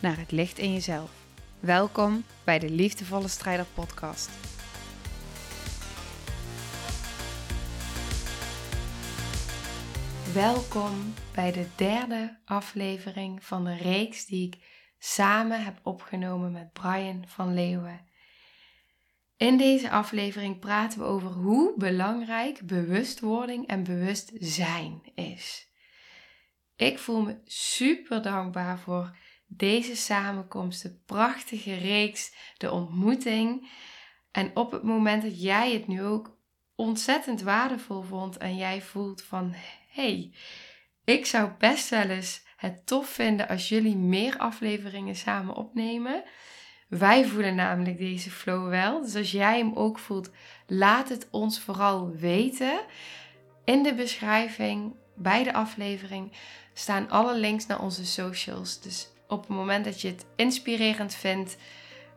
naar het licht in jezelf. Welkom bij de Liefdevolle Strijder Podcast. Welkom bij de derde aflevering van de reeks die ik samen heb opgenomen met Brian van Leeuwen. In deze aflevering praten we over hoe belangrijk bewustwording en bewustzijn is. Ik voel me super dankbaar voor deze samenkomst, de prachtige reeks, de ontmoeting. En op het moment dat jij het nu ook ontzettend waardevol vond en jij voelt van hey, ik zou best wel eens het tof vinden als jullie meer afleveringen samen opnemen. Wij voelen namelijk deze flow wel. Dus als jij hem ook voelt, laat het ons vooral weten. In de beschrijving bij de aflevering staan alle links naar onze socials. Dus op het moment dat je het inspirerend vindt,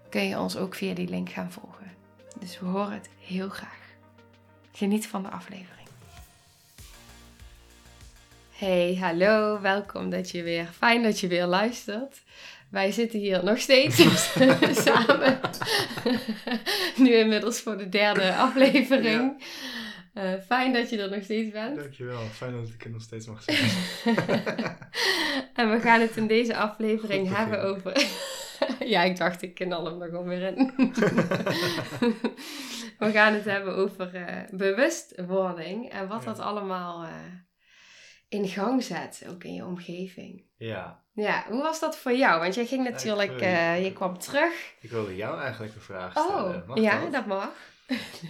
kun je ons ook via die link gaan volgen. Dus we horen het heel graag. Geniet van de aflevering. Hey, hallo, welkom dat je weer, fijn dat je weer luistert. Wij zitten hier nog steeds samen. nu inmiddels voor de derde aflevering. Uh, fijn dat je er nog steeds bent. Dankjewel, fijn dat ik er nog steeds mag zijn. en we gaan het in deze aflevering hebben over. ja, ik dacht ik knal hem nog weer in. we gaan het hebben over uh, bewustwording en wat dat allemaal uh, in gang zet, ook in je omgeving. Ja. Ja, hoe was dat voor jou? Want jij ging natuurlijk, je kwam terug. Ik wilde jou eigenlijk een vraag Oh, stellen. Mag ja, dat? dat mag.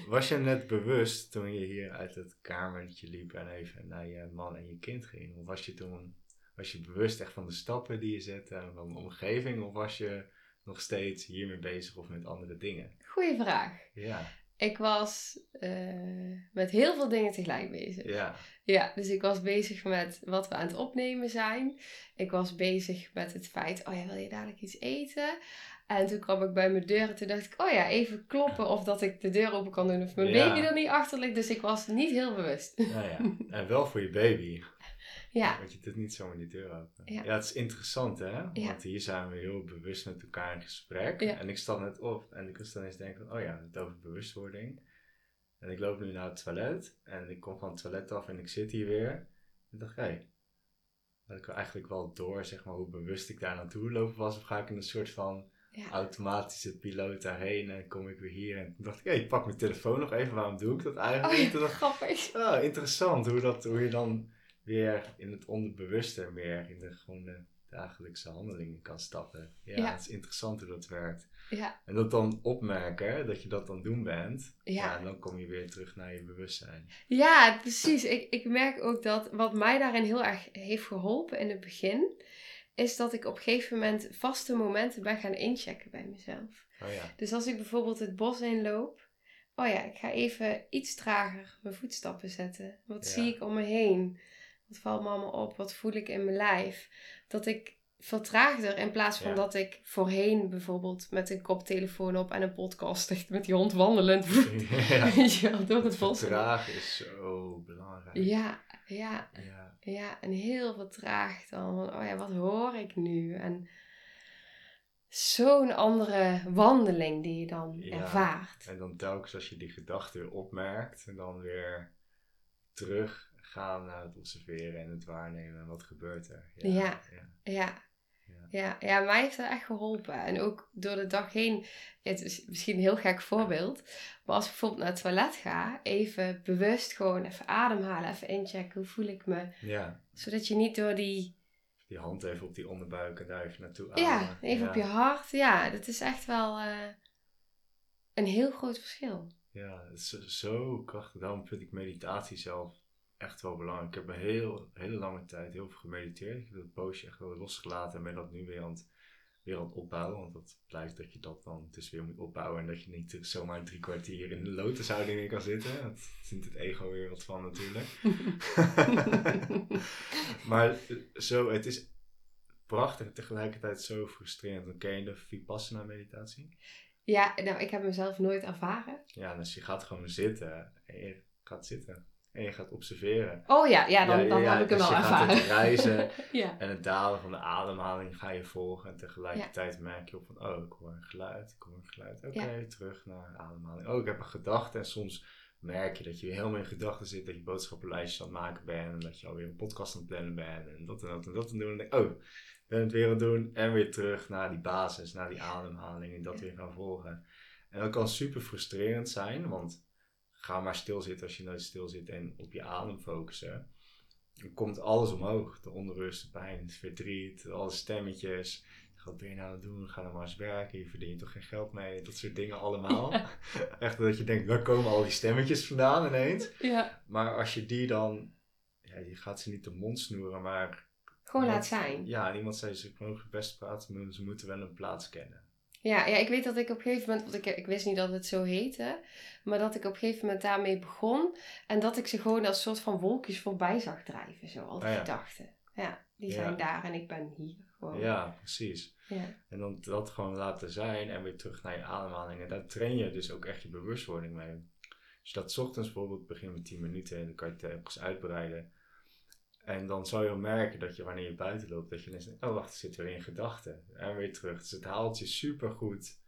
Was je net bewust toen je hier uit het kamertje liep en even naar je man en je kind ging? Of was je toen was je bewust echt van de stappen die je zette en van de omgeving? Of was je nog steeds hiermee bezig of met andere dingen? Goeie vraag. Ja, Ik was eh, met heel veel dingen tegelijk bezig. ja, Ja, dus ik was bezig met wat we aan het opnemen zijn. Ik was bezig met het feit, oh ja, wil je dadelijk iets eten? En toen kwam ik bij mijn deur en toen dacht ik, oh ja, even kloppen of dat ik de deur open kan doen of mijn Ja. baby er niet achter ligt. Dus ik was niet heel bewust. nou ja. En wel voor je baby. Ja, Want je doet niet zomaar die deur open. Ja. Ja, het is interessant hè. Ja. Want hier zijn we heel bewust met elkaar in gesprek. Ja. En ik stap net op en ik was dan eens denken van, oh ja, het over bewustwording. En ik loop nu naar het toilet en ik kom van het toilet af en ik zit hier weer. En dacht, hé, hey, had ik eigenlijk wel door, zeg maar, hoe bewust ik daar naartoe lopen was. Of ga ik in een soort van ja. automatische piloot daarheen en kom ik weer hier. En toen dacht ik, pak mijn telefoon nog even, waarom doe ik dat eigenlijk? Oh ja, toen dacht grappig. Oh, interessant hoe, dat, hoe je dan weer in het onderbewuste meer in de gewone dagelijkse handelingen kan stappen. Ja, Ja. het is interessant hoe dat werkt. Ja, En dat dan opmerken, dat je dat dan doen bent. Ja. en dan kom je weer terug naar je bewustzijn. ja precies. Ik, ik merk ook dat wat mij daarin heel erg heeft geholpen in het begin, is dat ik op een gegeven moment vaste momenten ben gaan inchecken bij mezelf. Oh ja, Dus als ik bijvoorbeeld het bos inloop, oh ja, ik ga even iets trager mijn voetstappen zetten. Wat Ja. zie ik om me heen? Wat valt me allemaal op? Wat voel ik in mijn lijf? Dat ik vertraagder in plaats van Ja. dat ik voorheen bijvoorbeeld met een koptelefoon op en een podcast echt met die hond wandelend ja. weet je wel, door het bos. vertragen is zo belangrijk. Ja, ja, Ja, ja, en heel vertraagd dan. Van, oh ja, wat hoor ik nu? En zo'n andere wandeling die je dan Ja. ervaart. En dan telkens als je die gedachte weer opmerkt, en dan weer terug gaan naar het observeren en het waarnemen. En wat gebeurt er? Ja. ja. Ja. Ja. Ja, ja, mij heeft dat echt geholpen. En ook door de dag heen, het is misschien een heel gek voorbeeld, maar als ik bijvoorbeeld naar het toilet ga, even bewust gewoon even ademhalen, even inchecken, hoe voel ik me? ja. Zodat je niet door die, Die hand even op die onderbuik en daar even naartoe ja, ademen. even op je hart, ja, dat is echt wel eh, een heel groot verschil. Ja, het is zo krachtig. Daarom vind ik meditatie zelf echt wel belangrijk. Ik heb een heel, hele lange tijd heel veel gemediteerd. Ik heb dat poosje echt wel losgelaten en ben dat nu weer aan het weer aan het opbouwen. Want dat blijkt dat je dat dan dus weer moet opbouwen. En dat je niet zomaar drie kwartier in de lotushouding in kan zitten. Dat vindt het ego weer wat van natuurlijk. maar zo, het is prachtig en tegelijkertijd zo frustrerend. Dan ken je de Vipassana meditatie? Ja, nou, ik heb mezelf nooit ervaren. Ja, dus je gaat gewoon zitten en je gaat zitten. En je gaat observeren. Oh ja, ja dan, dan heb ik hem dus wel je ervaren. gaat het reizen ja. en het dalen van de ademhaling ga je volgen. En tegelijkertijd merk je op van, oh, ik hoor een geluid, ik hoor een geluid. Oké, terug naar ademhaling. Oh, ik heb een gedachte. En soms merk je dat je helemaal in gedachten zit, dat je boodschappenlijstjes aan het maken bent. En dat je alweer een podcast aan het plannen bent. En dat en dat en dat het doen. En denk ik, oh, ben het weer aan het doen. En weer terug naar die basis, naar die ademhaling. En dat weer gaan volgen. En dat kan super frustrerend zijn, want ga maar stilzitten als je nooit stil zit en op je adem focussen. Dan komt alles omhoog. De onrust, de pijn, het verdriet, alle stemmetjes. Wat ben je nou aan het doen? Ga dan maar eens werken. Je verdient toch geen geld mee? Dat soort dingen allemaal. Echt dat je denkt, waar komen al die stemmetjes vandaan ineens? ja, Maar als je die dan... Ja, je gaat ze niet de mond snoeren, maar... gewoon laat zijn. Ja, en iemand zei, ze mogen best praten, maar ze moeten wel een plaats kennen. Ja, ja, ik weet dat ik op een gegeven moment, want ik, ik wist niet dat het zo heette, maar dat ik op een gegeven moment daarmee begon en dat ik ze gewoon als soort van wolkjes voorbij zag drijven, zo, al die Ah, ja. gedachten. Ja, die Ja. zijn daar en ik ben hier gewoon. Ja, precies. Ja. En dan dat gewoon laten zijn en weer terug naar je ademhaling. En daar train je dus ook echt je bewustwording mee. Als je dat 's ochtends bijvoorbeeld begint met 10 minuten en dan kan je het telkens uitbreiden. En dan zal je merken dat je wanneer je buiten loopt, dat je ineens denkt, oh wacht, zit weer in gedachten. En weer terug. Dus het haalt je supergoed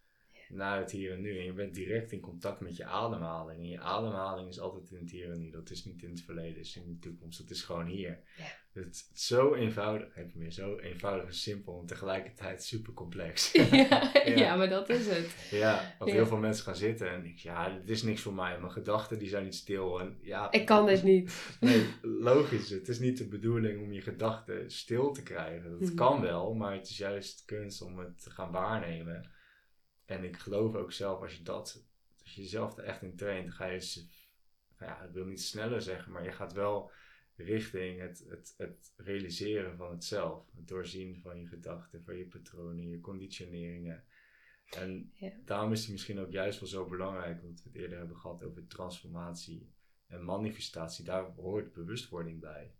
naar het hier en nu. En je bent direct in contact met je ademhaling. En je ademhaling is altijd in het hier en nu. Dat is niet in het verleden, is in de toekomst. Dat is gewoon hier. Ja. Het is zo eenvoudig, heb je meer, zo eenvoudig en simpel en tegelijkertijd super complex. Ja, Ja. ja, maar dat is het. Ja, want heel veel mensen gaan zitten en ik ja, dit is niks voor mij. Mijn gedachten die zijn niet stil. En ja, Ik kan dit niet. Nee, logisch. Het is niet de bedoeling om je gedachten stil te krijgen. Dat Mhm. kan wel, maar het is juist kunst om het te gaan waarnemen. En ik geloof ook zelf, als je dat, als je jezelf er echt in traint, ga je, ja, ik wil niet sneller zeggen, maar je gaat wel richting het, het, het realiseren van het zelf. Het doorzien van je gedachten, van je patronen, je conditioneringen. En Ja. daarom is het misschien ook juist wel zo belangrijk, wat we het eerder hebben gehad over transformatie en manifestatie. Daar hoort bewustwording bij.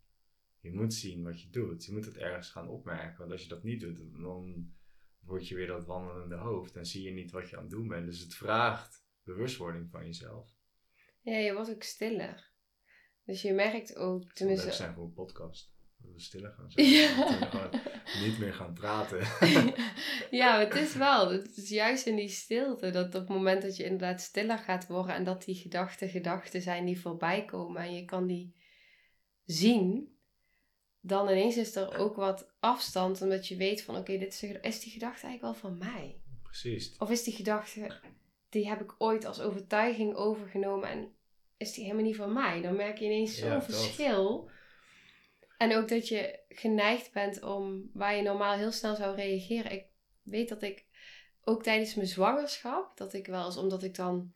Je moet zien wat je doet. Je moet het ergens gaan opmerken. Want als je dat niet doet, dan word je weer dat wandelende hoofd. En zie je niet wat je aan het doen bent. Dus het vraagt bewustwording van jezelf. Ja, je wordt ook stiller. Dus je merkt ook, tenminste... zijn voor een podcast. Dat we stiller gaan zijn. Ja. Niet meer gaan praten. ja, het is wel. Het is juist in die stilte dat op het moment dat je inderdaad stiller gaat worden en dat die gedachten gedachten zijn die voorbij komen en je kan die zien, dan ineens is er ook wat afstand omdat je weet van oké, dit is, de- is die gedachte eigenlijk wel van mij? Precies. Of is die gedachte, die heb ik ooit als overtuiging overgenomen en is die helemaal niet van mij? Dan merk je ineens zo'n Ja, verschil. En ook dat je geneigd bent om, waar je normaal heel snel zou reageren. Ik weet dat ik ook tijdens mijn zwangerschap, dat ik wel eens, omdat ik dan,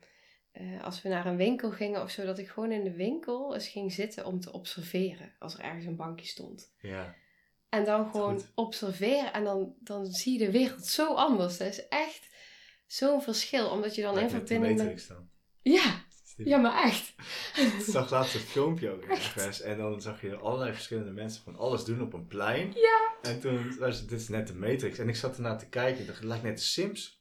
eh, als we naar een winkel gingen of zo, dat ik gewoon in de winkel eens ging zitten om te observeren. Als er ergens een bankje stond. Ja. En dan gewoon Goed. observeren en dan, dan zie je de wereld zo anders. Dat is echt zo'n verschil, omdat je dan in verbinding dan. Ja, ja, maar echt. Ik zag laatst een filmpje ook ergens. En dan zag je allerlei verschillende mensen van alles doen op een plein. Ja. En toen was het, dit is net de Matrix. En ik zat ernaar te kijken. het lijkt net de Sims.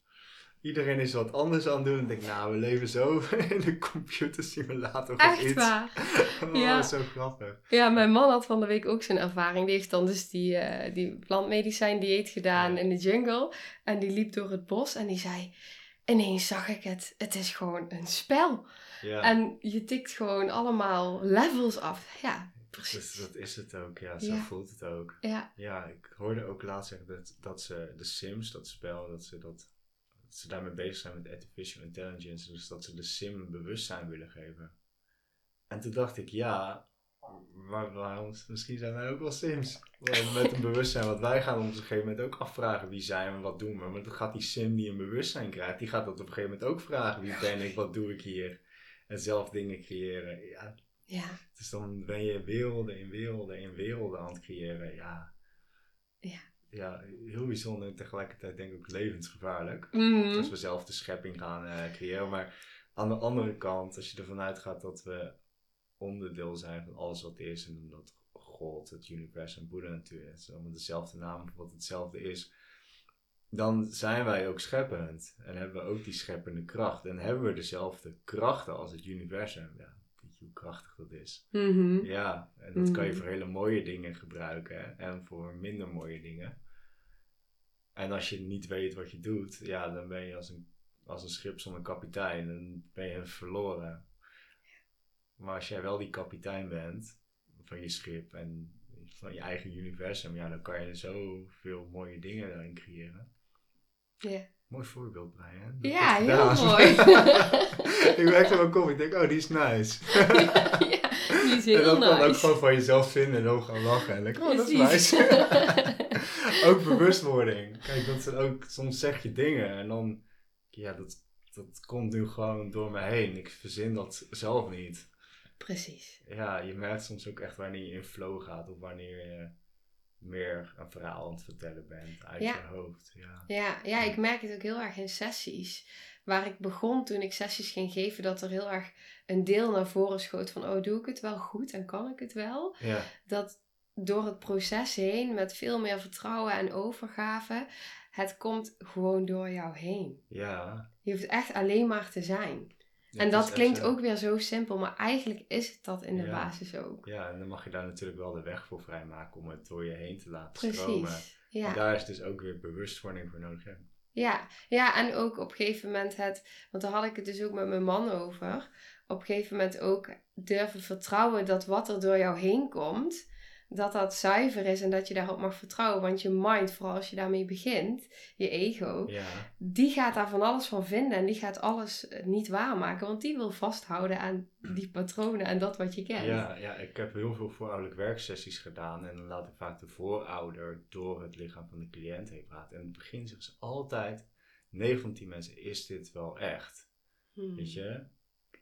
Iedereen is wat anders aan het doen. En ik denk, nou, we leven zo in een computersimulator of Echt iets. waar. Oh, Ja. zo grappig. Ja, mijn man had van de week ook zijn ervaring. Die heeft dan dus die, eh, die plantmedicijn dieet gedaan Ja. in de jungle. En die liep door het bos en die zei... Ineens zag ik het. Het is gewoon een spel. Ja, En je tikt gewoon allemaal levels af. Ja, dus precies. dat is het ook. Ja, zo Ja. voelt het ook. Ja, Ja, ik hoorde ook laatst zeggen dat, dat ze de Sims, dat spel, dat ze, dat ze daarmee bezig zijn met artificial intelligence. Dus dat ze de sim bewustzijn willen geven. En toen dacht ik, ja, maar waarom, misschien zijn wij ook wel sims. Met een bewustzijn, want wij gaan ons op een gegeven moment ook afvragen wie zijn we en wat doen we. Maar dan gaat die sim die een bewustzijn krijgt, die gaat dat op een gegeven moment ook vragen. Wie ben ik, wat doe ik hier? En zelf dingen creëren. Ja, ja, dus dan ben je werelden in werelden in werelden aan het creëren. Ja. Ja. Ja, heel bijzonder en tegelijkertijd denk ik ook levensgevaarlijk. Mhm. Als we zelf de schepping gaan eh, creëren. Maar aan de andere kant, als je ervan uitgaat dat we onderdeel zijn van alles wat is. En dat God, het universum, Boeddha natuurlijk, het is allemaal dezelfde naam, wat hetzelfde is. Dan zijn wij ook scheppend. En hebben we ook die scheppende kracht. En hebben we dezelfde krachten als het universum. Ja, hoe krachtig dat is. Mhm. Ja, en dat kan je Mhm. voor hele mooie dingen gebruiken en voor minder mooie dingen. En als je niet weet wat je doet, ja, dan ben je als een, als een schip zonder kapitein. Dan ben je verloren. Maar als jij wel die kapitein bent van je schip en van je eigen universum, ja, dan kan je zoveel mooie dingen daarin creëren. Ja. Mooi voorbeeld, Brian. Ja, heel mooi. ik merkte wel kom, ik denk, oh, die is nice. ja, die is En heel dat kan ook nice. gewoon van jezelf vinden en dan gaan lachen. En denk, oh, dat is Precies. nice. ook bewustwording. Kijk, dat is ook, soms zeg je dingen en dan, ja, dat, dat komt nu gewoon door me heen. Ik verzin dat zelf niet. Precies. Ja, je merkt soms ook echt wanneer je in flow gaat of wanneer je meer een verhaal aan het vertellen bent uit Ja. je hoofd. Ja. Ja, ja, ik merk het ook heel erg in sessies. Waar ik begon toen ik sessies ging geven, dat er heel erg een deel naar voren schoot van, oh, doe ik het wel goed en kan ik het wel? Ja, Dat door het proces heen, met veel meer vertrouwen en overgave, het komt gewoon door jou heen. ja. Je hoeft echt alleen maar te zijn. Ja, en dat klinkt zo. ook weer zo simpel, maar eigenlijk is het dat in de Ja. basis ook. Ja, en dan mag je daar natuurlijk wel de weg voor vrijmaken om het door je heen te laten stromen. Precies. Ja. En daar is dus ook weer bewustwording voor nodig. Ja. Ja, ja, en ook op een gegeven moment het, want daar had ik het dus ook met mijn man over. Op een gegeven moment ook durven vertrouwen dat wat er door jou heen komt, dat dat zuiver is en dat je daarop mag vertrouwen. Want je mind, vooral als je daarmee begint, je ego, ja, die gaat daar van alles van vinden en die gaat alles eh, niet waarmaken. Want die wil vasthouden aan die patronen en dat wat je kent. Ja, ja, ik heb heel veel voorouderlijk werksessies gedaan en dan laat ik vaak de voorouder door het lichaam van de cliënt heen praten. En in het begin zeggen ze altijd, 9 van 10 mensen, is dit wel echt? Hmm. Weet je?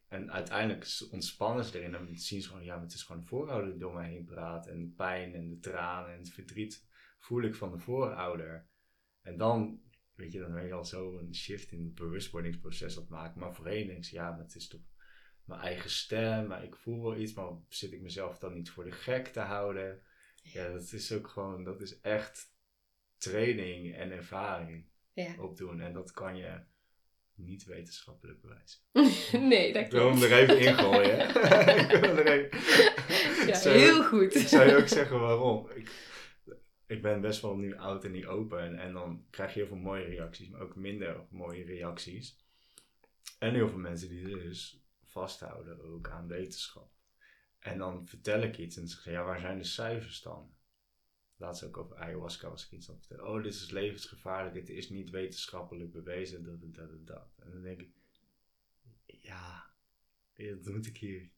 En uiteindelijk ontspannen ze erin en zien ze gewoon, ja, het is gewoon de voorouder die door mij heen praat. En de pijn en de tranen en het verdriet voel ik van de voorouder. En dan, weet je, dan ben je al zo een shift in het bewustwordingsproces het maken. Maar voorheen denk je, ja, maar het is toch mijn eigen stem, maar ik voel wel iets, maar zit ik mezelf dan niet voor de gek te houden? Ja, dat is ook gewoon, dat is echt training en ervaring Ja. opdoen. En dat kan je niet wetenschappelijk bewijzen. nee, dat Ik wil hem klopt. er even ingooien. ik wil er even... Ja, heel goed. Ik zou je ook zeggen waarom. Ik, ik ben best wel nu oud en niet open. En, en dan krijg je heel veel mooie reacties, maar ook minder mooie reacties. En heel veel mensen die dus vasthouden ook aan wetenschap. En dan vertel ik iets en dan zeggen ze, ja, waar zijn de cijfers dan? Laatst ook over ayahuasca was ik iets aan het vertellen. Oh, dit is levensgevaarlijk, het is niet wetenschappelijk bewezen, dat, dat, dat, dat. En dan denk ik, ja, dat moet ik hier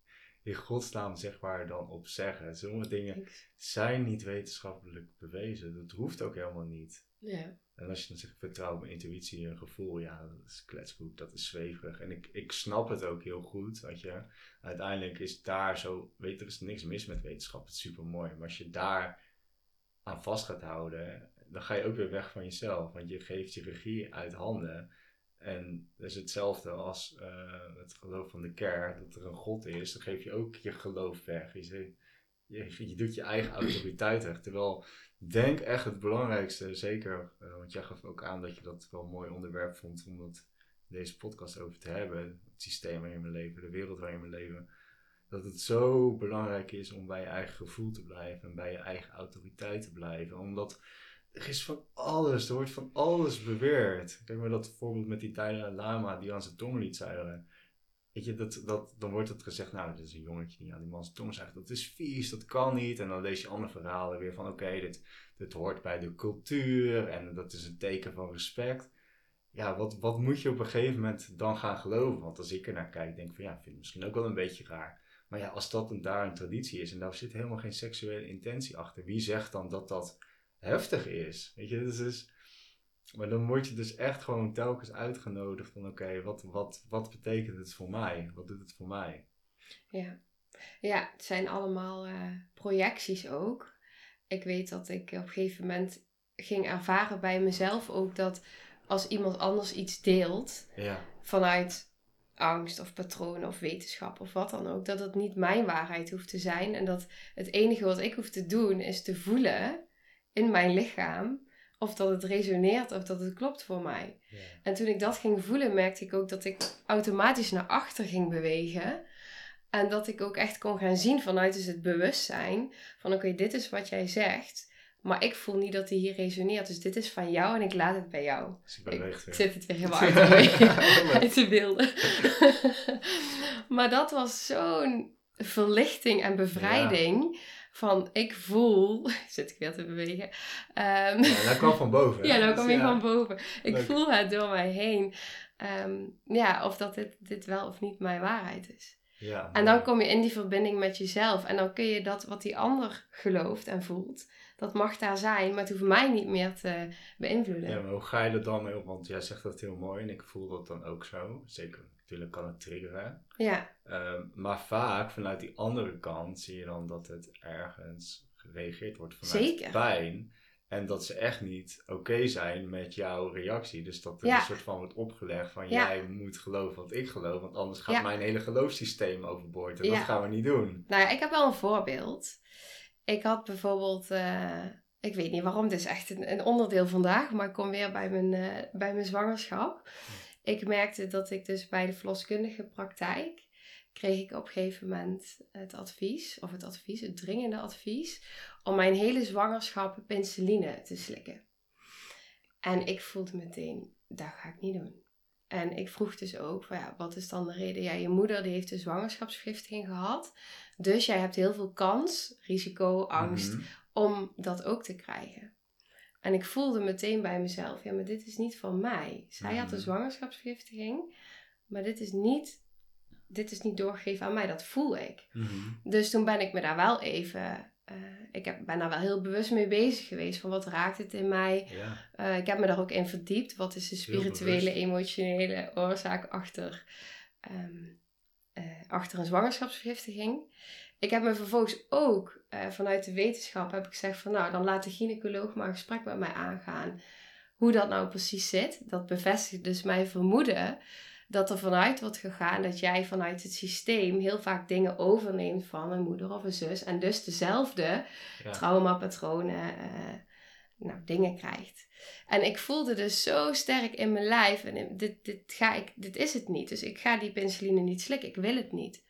in godsnaam zeg maar dan op zeggen. Sommige dingen zijn niet wetenschappelijk bewezen. Dat hoeft ook helemaal niet. Ja. En als je dan zegt vertrouw op mijn intuïtie en gevoel, ja, dat is kletsboek, dat is zweverig. En ik, ik snap het ook heel goed, weet je. Uiteindelijk is daar zo, weet er is niks mis met wetenschap, het is super mooi. Maar als je daar aan vast gaat houden, dan ga je ook weer weg van jezelf. Want je geeft je regie uit handen. En dat is hetzelfde als eh, het geloof van de kerk, dat er een God is. Dan geef je ook je geloof weg. Je, je doet je eigen autoriteit weg. Terwijl, denk echt het belangrijkste, zeker, eh, want jij gaf ook aan dat je dat wel een mooi onderwerp vond om dat, deze podcast over te hebben. Het systeem waarin we leven, de wereld waarin we leven. Dat het zo belangrijk is om bij je eigen gevoel te blijven en bij je eigen autoriteit te blijven. Omdat er is van alles, er wordt van alles beweerd. Kijk maar dat voorbeeld met die Dalai Lama die aan zijn tong liet zuigen. Weet je, dat, dat, dan wordt het gezegd, nou, dit is een jongetje die aan die man zijn tong zuigt. Dat is vies, dat kan niet. En dan lees je andere verhalen weer van, oké, dit, dit hoort bij de cultuur en dat is een teken van respect. Ja, wat, wat moet je op een gegeven moment dan gaan geloven? Want als ik er naar kijk, denk ik van, ja, ik vind het misschien ook wel een beetje raar. Maar ja, als dat een, daar een traditie is en daar zit helemaal geen seksuele intentie achter, wie zegt dan dat dat heftig is? Weet je, dus, dus maar dan word je dus echt gewoon telkens uitgenodigd van oké, wat, wat, wat betekent het voor mij? Wat doet het voor mij? Ja, ja het zijn allemaal eh, projecties ook. Ik weet dat ik op een gegeven moment ging ervaren bij mezelf ook dat als iemand anders iets deelt Ja. vanuit angst of patronen of wetenschap of wat dan ook, dat het niet mijn waarheid hoeft te zijn en dat het enige wat ik hoef te doen is te voelen in mijn lichaam of dat het resoneert of dat het klopt voor mij. En toen ik dat ging voelen, merkte ik ook dat ik automatisch naar achter ging bewegen. En dat ik ook echt kon gaan zien vanuit dus het bewustzijn van oké, dit is wat jij zegt. Maar ik voel niet dat die hier resoneert. Dus dit is van jou en ik laat het bij jou. Dus ik weer. zit het weer helemaal uit te, uit beelden. maar dat was zo'n verlichting en bevrijding. Van ik voel. Zit ik weer te bewegen. Ehm, Ja, dat kwam van boven. hè? ja, nou Dus kom je ja. van boven. Ik Leuk. voel het door mij heen. Ehm, ja, of dat dit, dit wel of niet mijn waarheid is. Ja, En dan kom je in die verbinding met jezelf. En dan kun je dat wat die ander gelooft en voelt, dat mag daar zijn, maar het hoeft mij niet meer te beïnvloeden. Ja, maar hoe ga je er dan mee? Want jij zegt dat heel mooi en ik voel dat dan ook zo. Zeker, natuurlijk kan het triggeren. Ja, Ehm, maar vaak vanuit die andere kant zie je dan dat het ergens gereageerd wordt vanuit Zeker. pijn. En dat ze echt niet oké zijn met jouw reactie. Dus dat er Ja. een soort van wordt opgelegd van Ja. jij moet geloven wat ik geloof. Want anders gaat Ja. mijn hele geloofssysteem overboord. En dat gaan we niet doen. nou ja, ik heb wel een voorbeeld. Ik had bijvoorbeeld, eh, ik weet niet waarom, dit is echt een, een onderdeel vandaag, maar ik kom weer bij mijn, eh, bij mijn zwangerschap. Ik merkte dat ik dus bij de verloskundige praktijk, kreeg ik op een gegeven moment het advies, of het advies, het dringende advies, om mijn hele zwangerschap penicilline te slikken. En ik voelde meteen, dat ga ik niet doen. En ik vroeg dus ook, van, ja, wat is dan de reden? Ja, je moeder die heeft een zwangerschapsvergiftiging gehad. Dus jij hebt heel veel kans, risico, angst, Mhm. om dat ook te krijgen. En ik voelde meteen bij mezelf, ja, maar dit is niet van mij. Zij had een Mhm. zwangerschapsvergiftiging, maar dit is niet, dit is niet doorgegeven aan mij, dat voel ik. Mhm. Dus toen ben ik me daar wel even, eh, ik heb, ben daar wel heel bewust mee bezig geweest, van wat raakt het in mij? Ja. Eh, ik heb me daar ook in verdiept. Wat is de spirituele, emotionele oorzaak achter, ehm, eh, achter een zwangerschapsvergiftiging? Ik heb me vervolgens ook vanuit de wetenschap heb ik gezegd van nou, dan laat de gynaecoloog maar een gesprek met mij aangaan. Hoe dat nou precies zit. Dat bevestigt dus mijn vermoeden dat er vanuit wordt gegaan dat jij vanuit het systeem heel vaak dingen overneemt van een moeder of een zus. En dus dezelfde Ja. traumapatronen, eh nou, dingen krijgt. En ik voelde dus zo sterk in mijn lijf, en dit, dit, ga ik, dit is het niet. Dus ik ga die penicilline niet slikken, ik wil het niet.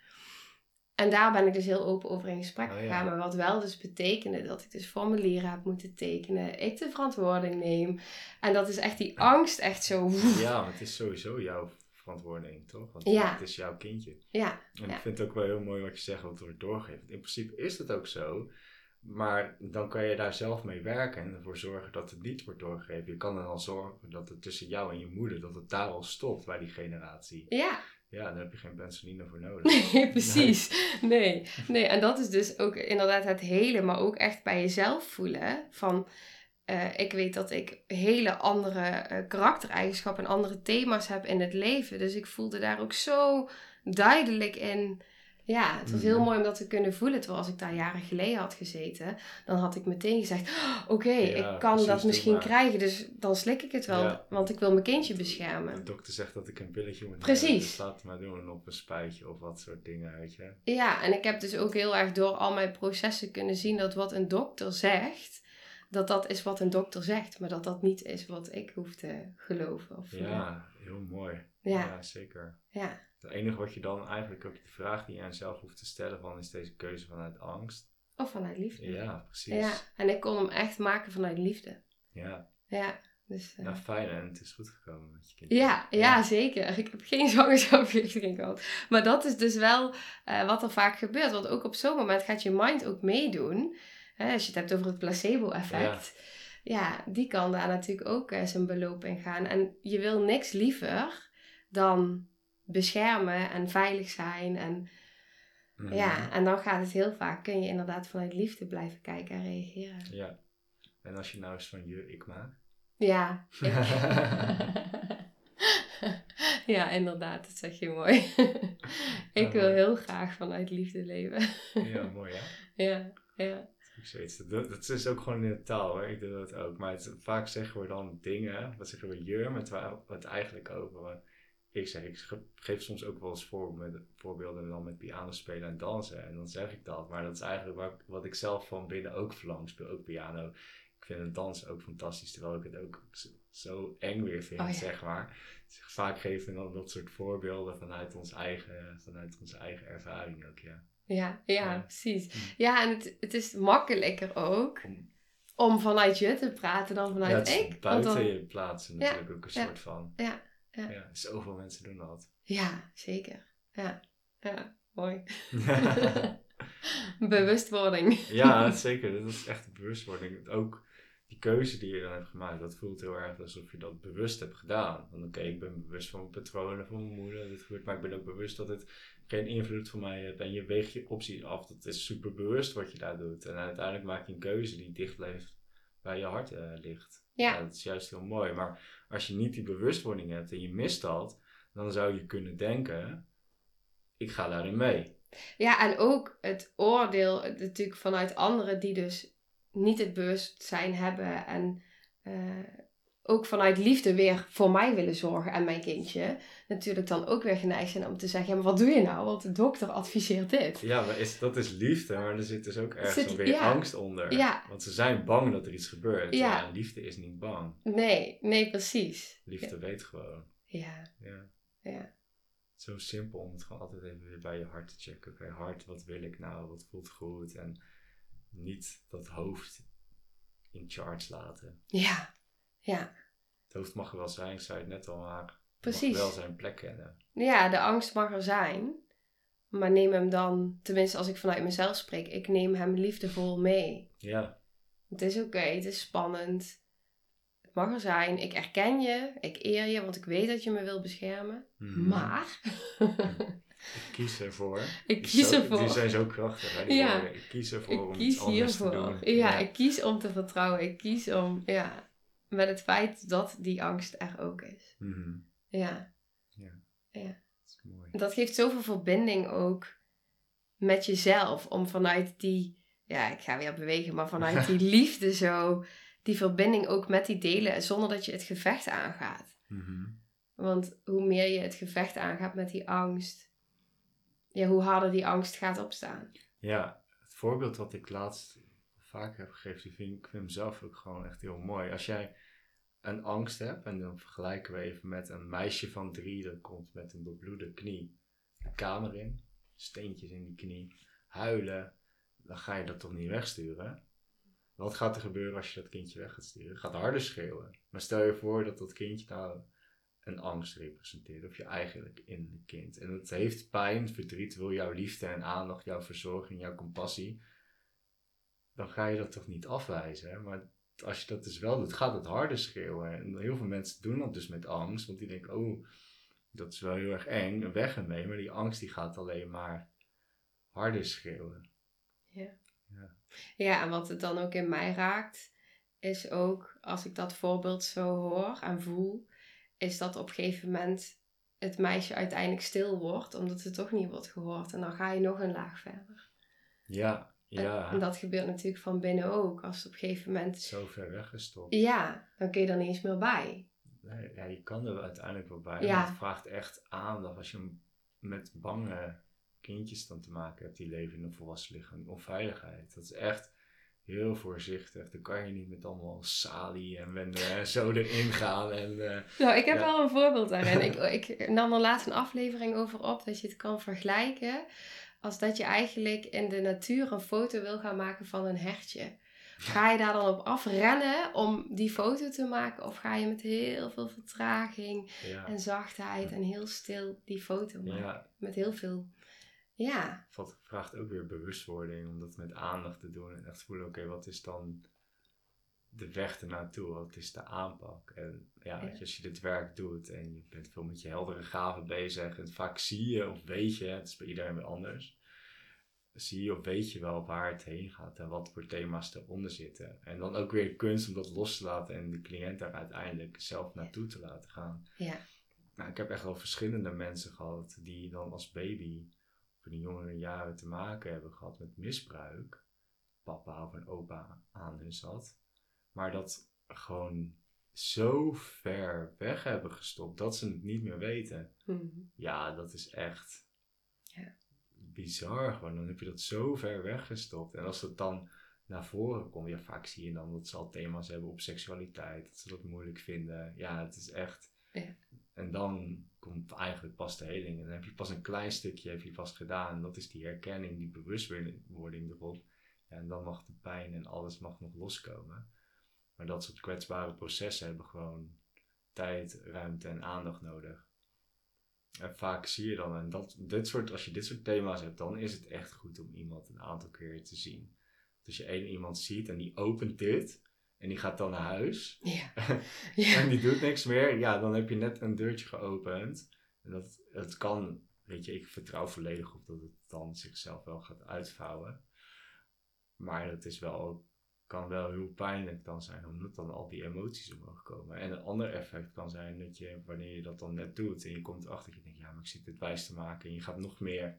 En daar ben ik dus heel open over in gesprek Oh, ja. gegaan. Maar wat wel dus betekende dat ik dus formulieren heb moeten tekenen. Ik de verantwoording neem. En dat is echt die angst echt zo... ja, het is sowieso jouw verantwoording, toch? Want Ja. het is jouw kindje. Ja, En Ja. ik vind het ook wel heel mooi wat je zegt, wat wordt doorgegeven. In principe is het ook zo. Maar dan kan je daar zelf mee werken en ervoor zorgen dat het niet wordt doorgegeven. Je kan er dan zorgen dat het tussen jou en je moeder, dat het daar al stopt bij die generatie. ja. Ja, daar heb je geen penicilline voor nodig. Nee, precies. Nee. nee, en dat is dus ook inderdaad het hele, maar ook echt bij jezelf voelen. Van, eh, ik weet dat ik hele andere eh, karaktereigenschappen en andere thema's heb in het leven. Dus ik voelde daar ook zo duidelijk in. Ja, het was heel Mhm. mooi om dat te kunnen voelen. Terwijl als ik daar jaren geleden had gezeten, dan had ik meteen gezegd: "Oh, Oké, Ja, ik kan precies, dat misschien maar." krijgen, dus dan slik ik het wel, Ja. want ik wil mijn kindje De beschermen. dokter zegt dat ik een pilletje moet Precies. nemen, dus laat het maar doen op een spuitje of wat soort dingen, weet je. Ja, en ik heb dus ook heel erg door al mijn processen kunnen zien dat wat een dokter zegt, dat dat is wat een dokter zegt, maar dat dat niet is wat ik hoef te geloven. Of. Ja, heel mooi. Ja. ja zeker. ja, Het enige wat je dan eigenlijk ook de vraag die je aan jezelf hoeft te stellen van is deze keuze vanuit angst. of vanuit liefde. Ja, precies. Ja, en ik kon hem echt maken vanuit liefde. Ja, Ja, dus... eh, nou fijn en het is goed gekomen met je kind. Ja, ja, zeker. Ik heb geen zwangerschapsvergiftiging gehad. Maar dat is dus wel eh, wat er vaak gebeurt. Want ook op zo'n moment gaat je mind ook meedoen. Hè, als je het hebt over het placebo-effect. Ja. die kan daar natuurlijk ook eh, zijn beloop in gaan. En je wil niks liever dan beschermen en veilig zijn. En, Mhm. ja, en dan gaat het heel vaak, kun je inderdaad vanuit liefde blijven kijken en reageren. Ja. En als je nou eens van je ik maakt. Ja, ik- ja, inderdaad, dat zeg je mooi. ik wil heel graag vanuit liefde leven. Ja, mooi hè? ja, ja. Ik zoiets. Dat, dat is ook gewoon in de taal hoor. Ik doe dat ook. Maar het, vaak zeggen we dan dingen, wat zeggen we met waar het eigenlijk over ik zeg. Ik geef soms ook wel eens voor, met, voorbeelden dan met piano spelen en dansen. En dan zeg ik dat. Maar dat is eigenlijk wat, wat ik zelf van binnen ook verlang. speel ook piano. Ik vind het dansen ook fantastisch, terwijl ik het ook zo, eng weer vind, oh zeg maar. Dus vaak geven we dan dat soort voorbeelden vanuit ons eigen, vanuit onze eigen ervaring ook, ja. Ja, ja, precies. Mm. Ja, en het, het is makkelijker ook om, vanuit je te praten dan vanuit ja, ik. Buiten dan, je plaatsen natuurlijk ook een soort van. Ja, ja. ja. Zoveel mensen doen dat. Ja, zeker. Ja, ja mooi. bewustwording. ja, zeker. Dat is echt bewustwording. Ook die keuze die je dan hebt gemaakt, dat voelt heel erg alsof je dat bewust hebt gedaan. Want oké, ik ben bewust van mijn patronen, van mijn moeder, dit gebeurt, maar ik ben ook bewust dat het geen invloed voor mij heeft. En je weegt je opties af. Dat is super bewust wat je daar doet. En uiteindelijk maak je een keuze die dicht blijft bij je hart uh, ligt. Ja. Dat is juist heel mooi. Maar als je niet die bewustwording hebt en je mist dat, dan zou je kunnen denken: ik ga daarin mee. Ja, en ook het oordeel natuurlijk vanuit anderen die dus niet het bewustzijn hebben en uh, ook vanuit liefde weer voor mij willen zorgen en mijn kindje, natuurlijk dan ook weer geneigd zijn om te zeggen: ja, maar wat doe je nou? Want de dokter adviseert dit. Ja, maar is, dat is liefde, maar er zit dus ook ergens weer angst onder. Ja. Want ze zijn bang dat er iets gebeurt. Ja. En liefde is niet bang. Nee, nee, precies. Liefde weet gewoon. Ja. ja. ja. Zo simpel om het gewoon altijd even weer bij je hart te checken. Oké, hart, wat wil ik nou? Wat voelt goed? En niet dat hoofd in charge laten. Ja, ja. Het hoofd mag er wel zijn, ik zei het net al, maar Precies. mag wel zijn plek kennen. Ja, de angst mag er zijn. Maar neem hem dan, tenminste als ik vanuit mezelf spreek, ik neem hem liefdevol mee. Ja. Het is oké, het is spannend. Het mag er zijn. Ik erken je, ik eer je, want ik weet dat je me wil beschermen. Mhm. Maar. ik kies ervoor. Ik kies ervoor. Die zijn zo krachtig. Hè, ja. Ik kies ervoor om iets anders te doen. Ja, ja, ik kies om te vertrouwen. Ik kies om, ja met het feit dat die angst er ook is. Mhm. Ja. Ja. ja. Dat is mooi. Dat geeft zoveel verbinding ook met jezelf. Om vanuit die, ja, ik ga weer bewegen, maar vanuit die liefde zo, die verbinding ook met die delen, zonder dat je het gevecht aangaat. Mhm. Want hoe meer je het gevecht aangaat met die angst, ja, hoe harder die angst gaat opstaan. Ja, het voorbeeld wat ik laatst vaak heb gegeven, die vind ik, vind hem zelf ook gewoon echt heel mooi. Als jij een angst hebt, en dan vergelijken we even met een meisje van drie dat komt met een bebloede knie de kamer in, steentjes in die knie, huilen, dan ga je dat toch niet wegsturen? Wat gaat er gebeuren als je dat kindje weg gaat sturen? Het gaat harder schreeuwen. Maar stel je voor dat dat kindje nou een angst representeert, of je eigenlijk in kind. En het heeft pijn, verdriet, wil jouw liefde en aandacht, jouw verzorging, jouw compassie dan ga je dat toch niet afwijzen. Maar als je dat dus wel doet, gaat het harder schreeuwen. En heel veel mensen doen dat dus met angst, want die denken, oh, dat is wel heel erg eng, weg ermee. Maar die angst die gaat alleen maar harder schreeuwen. Ja. Ja, ja en wat het dan ook in mij raakt, is ook, als ik dat voorbeeld zo hoor en voel, is dat op een gegeven moment het meisje uiteindelijk stil wordt, omdat het toch niet wordt gehoord. En dan ga je nog een laag verder. Ja, ja. En, dat gebeurt natuurlijk van binnen ook. Als op een gegeven moment... Zo ver weggestopt. Ja, dan kun je er niet eens meer bij. Nee, ja, je kan er uiteindelijk wel bij. Ja. Maar het vraagt echt aandacht. Als je met bange kindjes dan te maken hebt die leven in een volwassen lichaam. Onveiligheid. Dat is echt heel voorzichtig. Dan kan je niet met allemaal salie en wenden en zo erin gaan. En, uh, nou, ik heb wel een voorbeeld daarin. ik, ik nam er laatst een aflevering over op dat je het kan vergelijken als dat je eigenlijk in de natuur een foto wil gaan maken van een hertje. Ga je daar dan op afrennen om die foto te maken? Of ga je met heel veel vertraging en zachtheid en heel stil die foto maken? Ja. Met heel veel, ja. Het vraagt ook weer bewustwording om dat met aandacht te doen. En echt voelen, oké, wat is dan de weg ernaartoe? Wat is de aanpak? En ja, als je dit werk doet en je bent veel met je heldere gaven bezig. En vaak zie je of weet je, het is bij iedereen weer anders. Zie je of weet je wel waar het heen gaat en wat voor thema's eronder zitten. En dan ook weer kunst om dat los te laten en de cliënt daar uiteindelijk zelf naartoe te laten gaan. Ja. Nou, ik heb echt wel verschillende mensen gehad die dan als baby of in de jongere jaren te maken hebben gehad met misbruik papa of een opa aan hun zat. Maar dat gewoon zo ver weg hebben gestopt dat ze het niet meer weten. Mhm. Ja, dat is echt Ja. bizar gewoon. Dan heb je dat zo ver weggestopt. En als het dan naar voren komt, ja, vaak zie je dan dat ze al thema's hebben op seksualiteit, dat ze dat moeilijk vinden. Ja, het is echt. Ja. En dan komt eigenlijk pas de heling. En dan heb je pas een klein stukje heb je pas gedaan. En dat is die herkenning, die bewustwording erop. Ja, en dan mag de pijn en alles mag nog loskomen. Maar dat soort kwetsbare processen hebben gewoon tijd, ruimte en aandacht nodig. En vaak zie je dan, en dat, dit soort, als je dit soort thema's hebt, dan is het echt goed om iemand een aantal keer te zien. Als je één iemand ziet en die opent dit en die gaat dan naar huis Ja. en die doet niks meer, ja, dan heb je net een deurtje geopend. En dat, het kan, weet je, ik vertrouw volledig op dat het dan zichzelf wel gaat uitvouwen. Maar het is wel, kan wel heel pijnlijk dan zijn, omdat dan al die emoties omhoog komen. En een ander effect kan zijn dat je, wanneer je dat dan net doet en je komt erachter, je denkt, ja, maar ik zit dit wijs te maken. En je gaat nog meer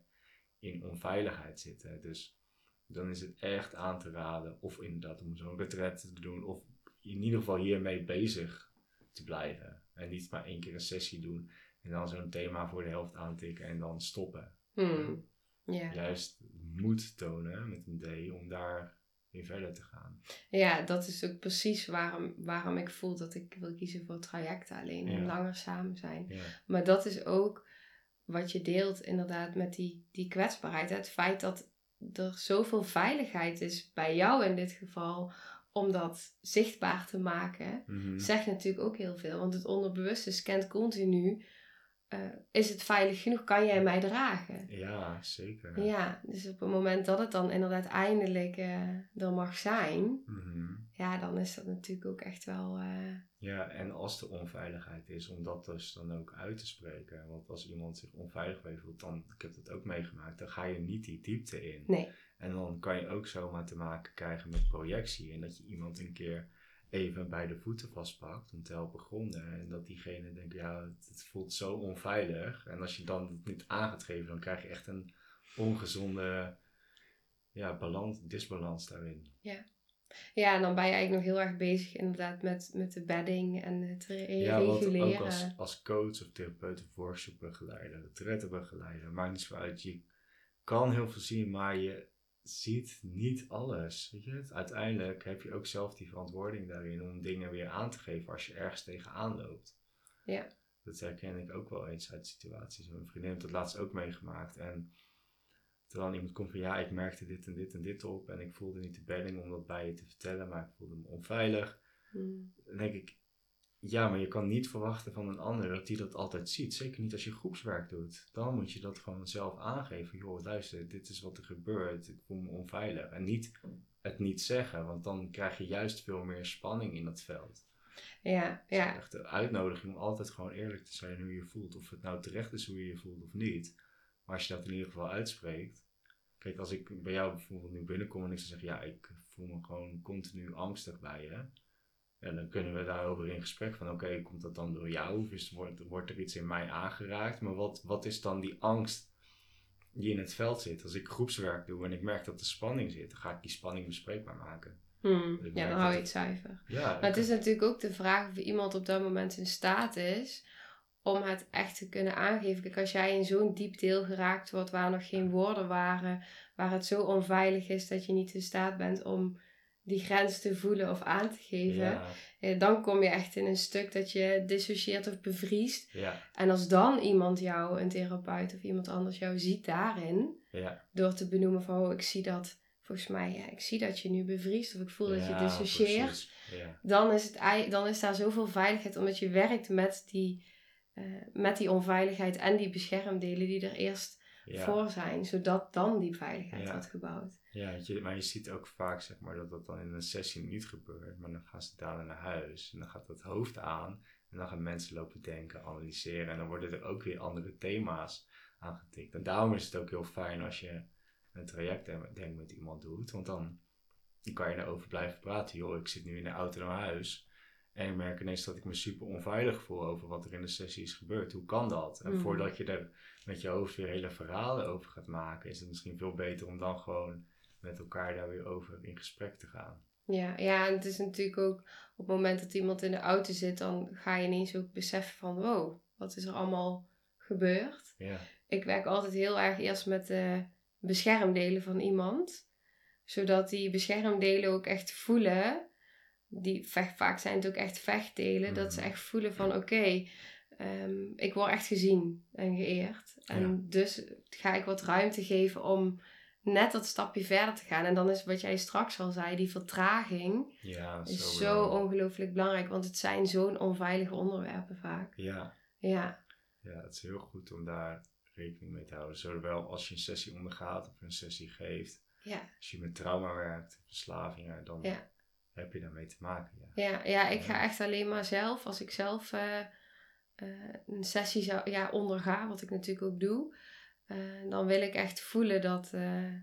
in onveiligheid zitten. Dus dan is het echt aan te raden, of inderdaad om zo'n retret te doen, of in ieder geval hiermee bezig te blijven. En niet maar één keer een sessie doen en dan zo'n thema voor de helft aantikken en dan stoppen. Hmm. Ja. Juist moed tonen met een D om daar weer verder te gaan. ja, dat is ook precies waarom, waarom ik voel dat ik wil kiezen voor trajecten alleen en Ja. langer samen zijn. Ja, Maar dat is ook wat je deelt inderdaad met die, die kwetsbaarheid. Het feit dat er zoveel veiligheid is bij jou in dit geval om dat zichtbaar te maken, Mhm. zegt natuurlijk ook heel veel. Want het onderbewuste scant continu. Eh, is het veilig genoeg? Kan jij mij dragen? ja zeker. Ja, dus op het moment dat het dan inderdaad eindelijk eh, er mag zijn, Mhm. ja, dan is dat natuurlijk ook echt wel. eh, Ja, en als er onveiligheid is, om dat dus dan ook uit te spreken. Want als iemand zich onveilig bij voelt, dan, ik heb dat ook meegemaakt, dan ga je niet die diepte in. nee. En dan kan je ook zomaar te maken krijgen met projectie. En dat je iemand een keer even bij de voeten vastpakt om te helpen gronden. En dat diegene denkt, ja, het, het voelt zo onveilig. En als je dan het niet aan gaat geven, dan krijg je echt een ongezonde ja, balans, disbalans daarin. Ja, en dan ben je eigenlijk nog heel erg bezig inderdaad met, met de bedding en het re- Ja, reguleren. ook als, als coach of therapeut of workshopbegeleider, retrettenbegeleider, maakt niet zo uit. Je kan heel veel zien, maar je ziet niet alles. Weet je? Uiteindelijk heb je ook zelf die verantwoording daarin om dingen weer aan te geven als je ergens tegenaan loopt. Ja. Dat herken ik ook wel eens uit situaties. Mijn vriendin heeft dat laatst ook meegemaakt. En terwijl iemand komt van ja, ik merkte dit en dit en dit op. En ik voelde niet de bedding om dat bij je te vertellen, maar ik voelde me onveilig Hmm. dan denk ik, ja, maar je kan niet verwachten van een ander dat die dat altijd ziet. Zeker niet als je groepswerk doet. Dan moet je dat gewoon zelf aangeven. Joh, luister, dit is wat er gebeurt. Ik voel me onveilig. En niet het niet zeggen, want dan krijg je juist veel meer spanning in dat veld. Ja, Het is ja. echt de uitnodiging om altijd gewoon eerlijk te zijn hoe je je voelt. Of het nou terecht is hoe je je voelt of niet. Maar als je dat in ieder geval uitspreekt. Kijk, als ik bij jou bijvoorbeeld nu binnenkom en ik zou zeggen, ja, ik voel me gewoon continu angstig bij je. En dan kunnen we daarover in gesprek van, oké, komt dat dan door jou? Of is, wordt, wordt er iets in mij aangeraakt? Maar wat, wat is dan die angst die in het veld zit? Als ik groepswerk doe en ik merk dat er spanning zit, dan ga ik die spanning bespreekbaar maken. Hmm. Ja, dan hou je het zuiver. Ja, Maar het is natuurlijk ook de vraag of iemand op dat moment in staat is om het echt te kunnen aangeven. Kijk, als jij in zo'n diep deel geraakt wordt waar nog geen woorden waren, waar het zo onveilig is dat je niet in staat bent om die grens te voelen of aan te geven, ja, eh, dan kom je echt in een stuk dat je dissocieert of bevriest. ja, En als dan iemand jou, een therapeut of iemand anders jou ziet daarin, ja. door te benoemen van, oh, ik zie dat, volgens mij, ja, ik zie dat je nu bevriest of ik voel dat je dissocieert dan is, het, dan is daar zoveel veiligheid omdat je werkt met die, eh, met die onveiligheid en die beschermdelen die er eerst voor zijn, zodat dan die veiligheid wordt gebouwd. Ja, je, maar je ziet ook vaak zeg maar, dat dat dan in een sessie niet gebeurt. Maar dan gaan ze dadelijk naar huis. En dan gaat het hoofd aan. En dan gaan mensen lopen denken, analyseren. En dan worden er ook weer andere thema's aangetikt. En daarom is het ook heel fijn als je een traject denk met iemand doet. Want dan, dan kan je erover blijven praten. Joh, ik zit nu in de auto naar huis. En ik merk ineens dat ik me super onveilig voel over wat er in de sessie is gebeurd. Hoe kan dat? En Mhm. voordat je er met je hoofd weer hele verhalen over gaat maken, is het misschien veel beter om dan gewoon met elkaar daar weer over in gesprek te gaan. Ja, ja, en het is natuurlijk ook op het moment dat iemand in de auto zit, dan ga je ineens ook beseffen van wow, wat is er allemaal gebeurd? Ja, Ik werk altijd heel erg eerst met de beschermdelen van iemand, zodat die beschermdelen ook echt voelen, die vecht, vaak zijn het ook echt vechtdelen, dat ze Mhm. echt voelen van oké, ehm, ik word echt gezien en geëerd. En Ja. dus ga ik wat ruimte geven om net dat stapje verder te gaan. En dan is wat jij straks al zei, die vertraging ja is zo, zo ongelooflijk belangrijk, want het zijn zo'n onveilige onderwerpen vaak. Ja, Ja, ja, het is heel goed om daar rekening mee te houden. Zowel als je een sessie ondergaat of een sessie geeft. ja, Als je met trauma werkt, verslavingen, dan Ja. heb je daarmee te maken. Ja. ja, ja. Ik ga echt alleen maar zelf, als ik zelf eh, eh, een sessie zou, ja, onderga, wat ik natuurlijk ook doe, eh, dan wil ik echt voelen dat, eh,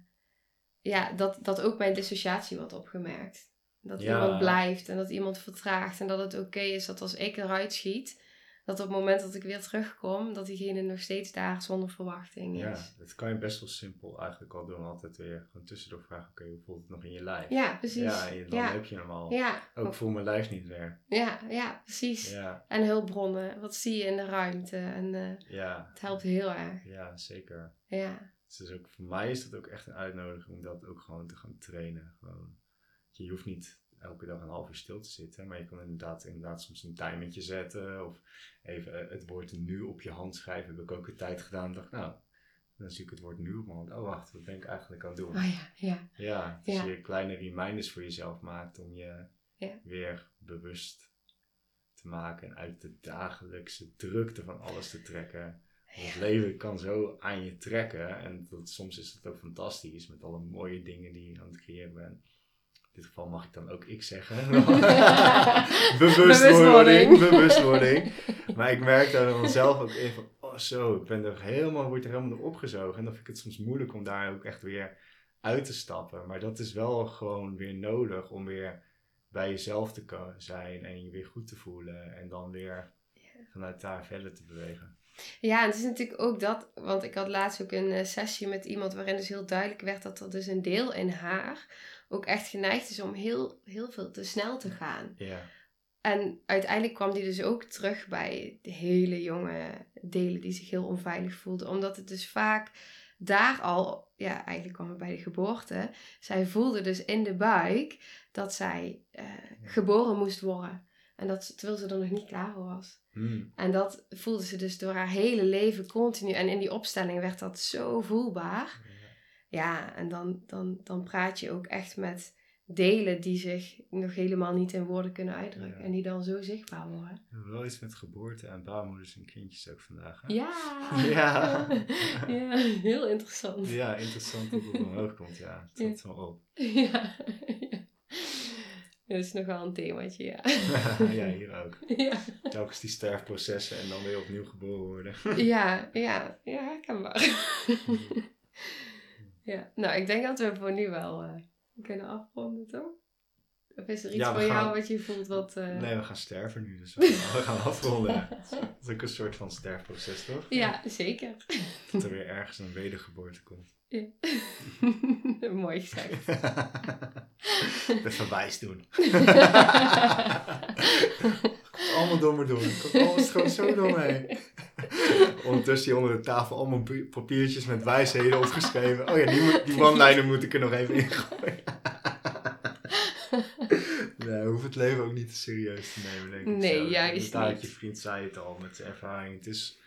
ja, dat, dat ook mijn dissociatie wordt opgemerkt. Dat Ja. iemand blijft en dat iemand vertraagt en dat het oké is dat als ik eruit schiet, dat op het moment dat ik weer terugkom, dat diegene nog steeds daar zonder verwachting Ja, is. dat kan je best wel simpel eigenlijk al doen. Altijd weer gewoon tussendoor vragen, oké, hoe voelt het nog in je lijf? Ja, precies. Ja, en dan ja. heb je hem al. Ja, Ook voel mijn lijf niet meer. ja, ja, precies. Ja, En hulpbronnen, wat zie je in de ruimte? En eh, ja, het helpt heel erg. ja, zeker. Ja, Dus ook, voor mij is dat ook echt een uitnodiging om dat ook gewoon te gaan trainen. Gewoon, je hoeft niet elke dag een half uur stil te zitten, maar je kan inderdaad, inderdaad soms een timertje zetten of even eh, het woord nu op je hand schrijven. Heb ik ook een tijd gedaan. dacht, nou, dan zie ik het woord nu op mijn hand. Oh, wacht, wat ben ik eigenlijk aan het doen? oh ja, ja. Ja, dus Ja. je kleine reminders voor jezelf maakt om je Ja. weer bewust te maken en uit de dagelijkse drukte van alles te trekken. Want Het leven kan zo aan je trekken en dat, soms is het ook fantastisch met alle mooie dingen die je aan het creëren bent. In dit geval mag ik dan ook ik zeggen. bewustwording, bewustwording. Maar ik merk daar dan zelf ook van, oh zo, ik ben er helemaal, word er helemaal door opgezogen. En dan vind ik het soms moeilijk om daar ook echt weer uit te stappen. Maar dat is wel gewoon weer nodig om weer bij jezelf te zijn en je weer goed te voelen. En dan weer vanuit daar verder te bewegen. Ja, en het is natuurlijk ook dat, want ik had laatst ook een eh, sessie met iemand waarin dus heel duidelijk werd dat er dus een deel in haar ook echt geneigd is om heel, heel veel te snel te gaan. Ja, En uiteindelijk kwam die dus ook terug bij de hele jonge delen die zich heel onveilig voelden. Omdat het dus vaak daar al, ja, eigenlijk kwam het bij de geboorte. Zij voelde dus in de buik dat zij eh, geboren moest worden. En dat, terwijl ze er nog niet klaar voor was. Hmm. En dat voelde ze dus door haar hele leven continu. En in die opstelling werd dat zo voelbaar. Ja, en dan, dan, dan praat je ook echt met delen die zich nog helemaal niet in woorden kunnen uitdrukken. Ja. En die dan zo zichtbaar worden. We wel iets met geboorte en baarmoeders en kindjes ook vandaag. Hè? Ja! Ja. ja, heel interessant. Ja, interessant dat het omhoog komt, ja. Het Ja. staat wel op. Ja. ja. Dat is nogal een themaatje, ja. ja, hier ook. Ja, Telkens die sterfprocessen en dan weer opnieuw geboren worden. ja, ja, ja herkenbaar. Ja, nou, ik denk dat we voor nu wel eh, kunnen afronden, toch? Of is er iets Ja, voor jou wat je voelt wat... eh, Nee, we gaan sterven nu, dus we gaan, we gaan afronden. Dat is ook een soort van sterfproces, toch? Ja, zeker. Dat er weer ergens een wedergeboorte komt. Mooi gezegd. Even wijs doen. Allemaal door me doen. Komt alles gewoon zo door me Ondertussen hier onder de tafel allemaal pi- papiertjes met wijsheden opgeschreven. Oh ja, die, moet- die one-liner moet ik er nog even in gooien. nee, hoeven het leven ook niet te serieus te nemen, denk ik. Nee, zo. juist niet. Je vriend zei het al met zijn ervaring. Het is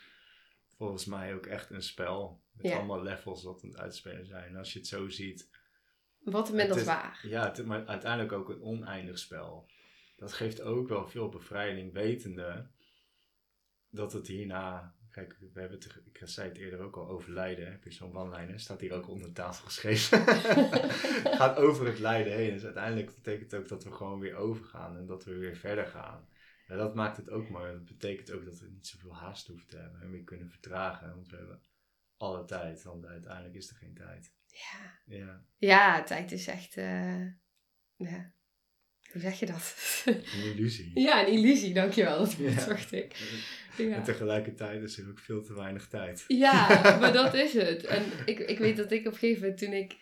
volgens mij ook echt een spel. Met Ja. allemaal levels wat aan het uitspelen zijn. En als je het zo ziet, Wat Het is- zwaar. ja, het, maar uiteindelijk ook een oneindig spel. Dat geeft ook wel veel bevrijding, wetende dat het hierna. Kijk, we hebben het, ik zei het eerder ook al, overlijden. Heb je zo'n one-liner? Staat hier ook onder tafel geschreven. gaat over het lijden heen. Dus uiteindelijk betekent het ook dat we gewoon weer overgaan en dat we weer verder gaan. En dat maakt het ook mooi. Dat betekent ook dat we niet zoveel haast hoeven te hebben en weer kunnen vertragen. Want we hebben alle tijd, want uiteindelijk is er geen tijd. Ja. Ja, ja, tijd is echt... eh, ja. Hoe zeg je dat? een illusie. ja, een illusie, dankjewel. Dat Ja. zocht ik. En Ja. tegelijkertijd is er ook veel te weinig tijd. Ja, maar dat is het. En ik, ik weet dat ik op een gegeven moment toen ik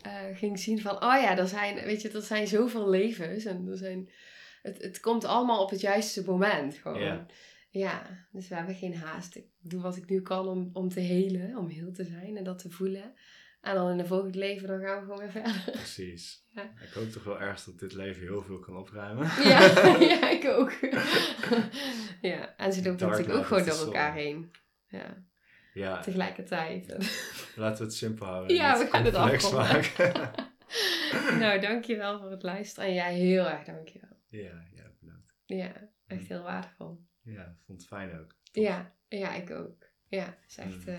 eh, ging zien van, oh ja, er zijn, weet je, er zijn zoveel levens en er zijn, het, het komt allemaal op het juiste moment gewoon. Ja. Ja, dus we hebben geen haast. Ik doe wat ik nu kan om, om te helen, om heel te zijn en dat te voelen. En dan in een volgend leven, dan gaan we gewoon weer verder. Precies. Ja. Ik hoop toch wel ergens dat dit leven heel veel kan opruimen. Ja, ja ik ook. ja, en ze lopen natuurlijk ook gewoon door elkaar heen. Ja, Ja, tegelijkertijd. laten we het simpel houden. Ja, we gaan het afronden. maken. nou, dankjewel voor het luisteren. En jij heel erg dankjewel. ja, ja, bedankt. Ja, echt heel waardevol. Ja, vond het fijn ook. Tof. Ja, ja, ik ook. Ja, is echt Mm. eh,